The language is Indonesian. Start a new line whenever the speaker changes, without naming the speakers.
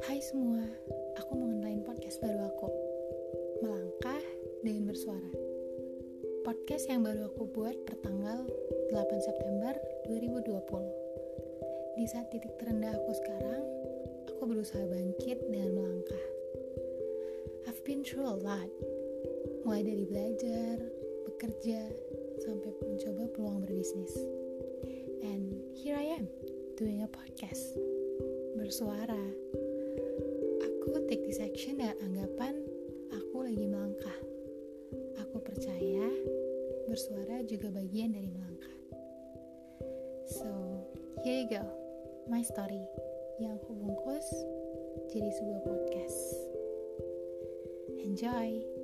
Hai semua, aku mau podcast baru aku. Melangkah dengan bersuara. Podcast yang baru aku buat pertanggal 8 September 2020 Di saat titik terendah aku sekarang, aku berusaha bangkit dengan melangkah. I've been through a lot. Mulai dari belajar, bekerja, sampai mencoba peluang berbisnis. And here I am, doing a podcast. Bersuara. Take this action dengan anggapan aku lagi melangkah. Aku percaya bersuara juga bagian dari melangkah. So, here you go. My story yang aku bungkus jadi sebuah podcast. Enjoy!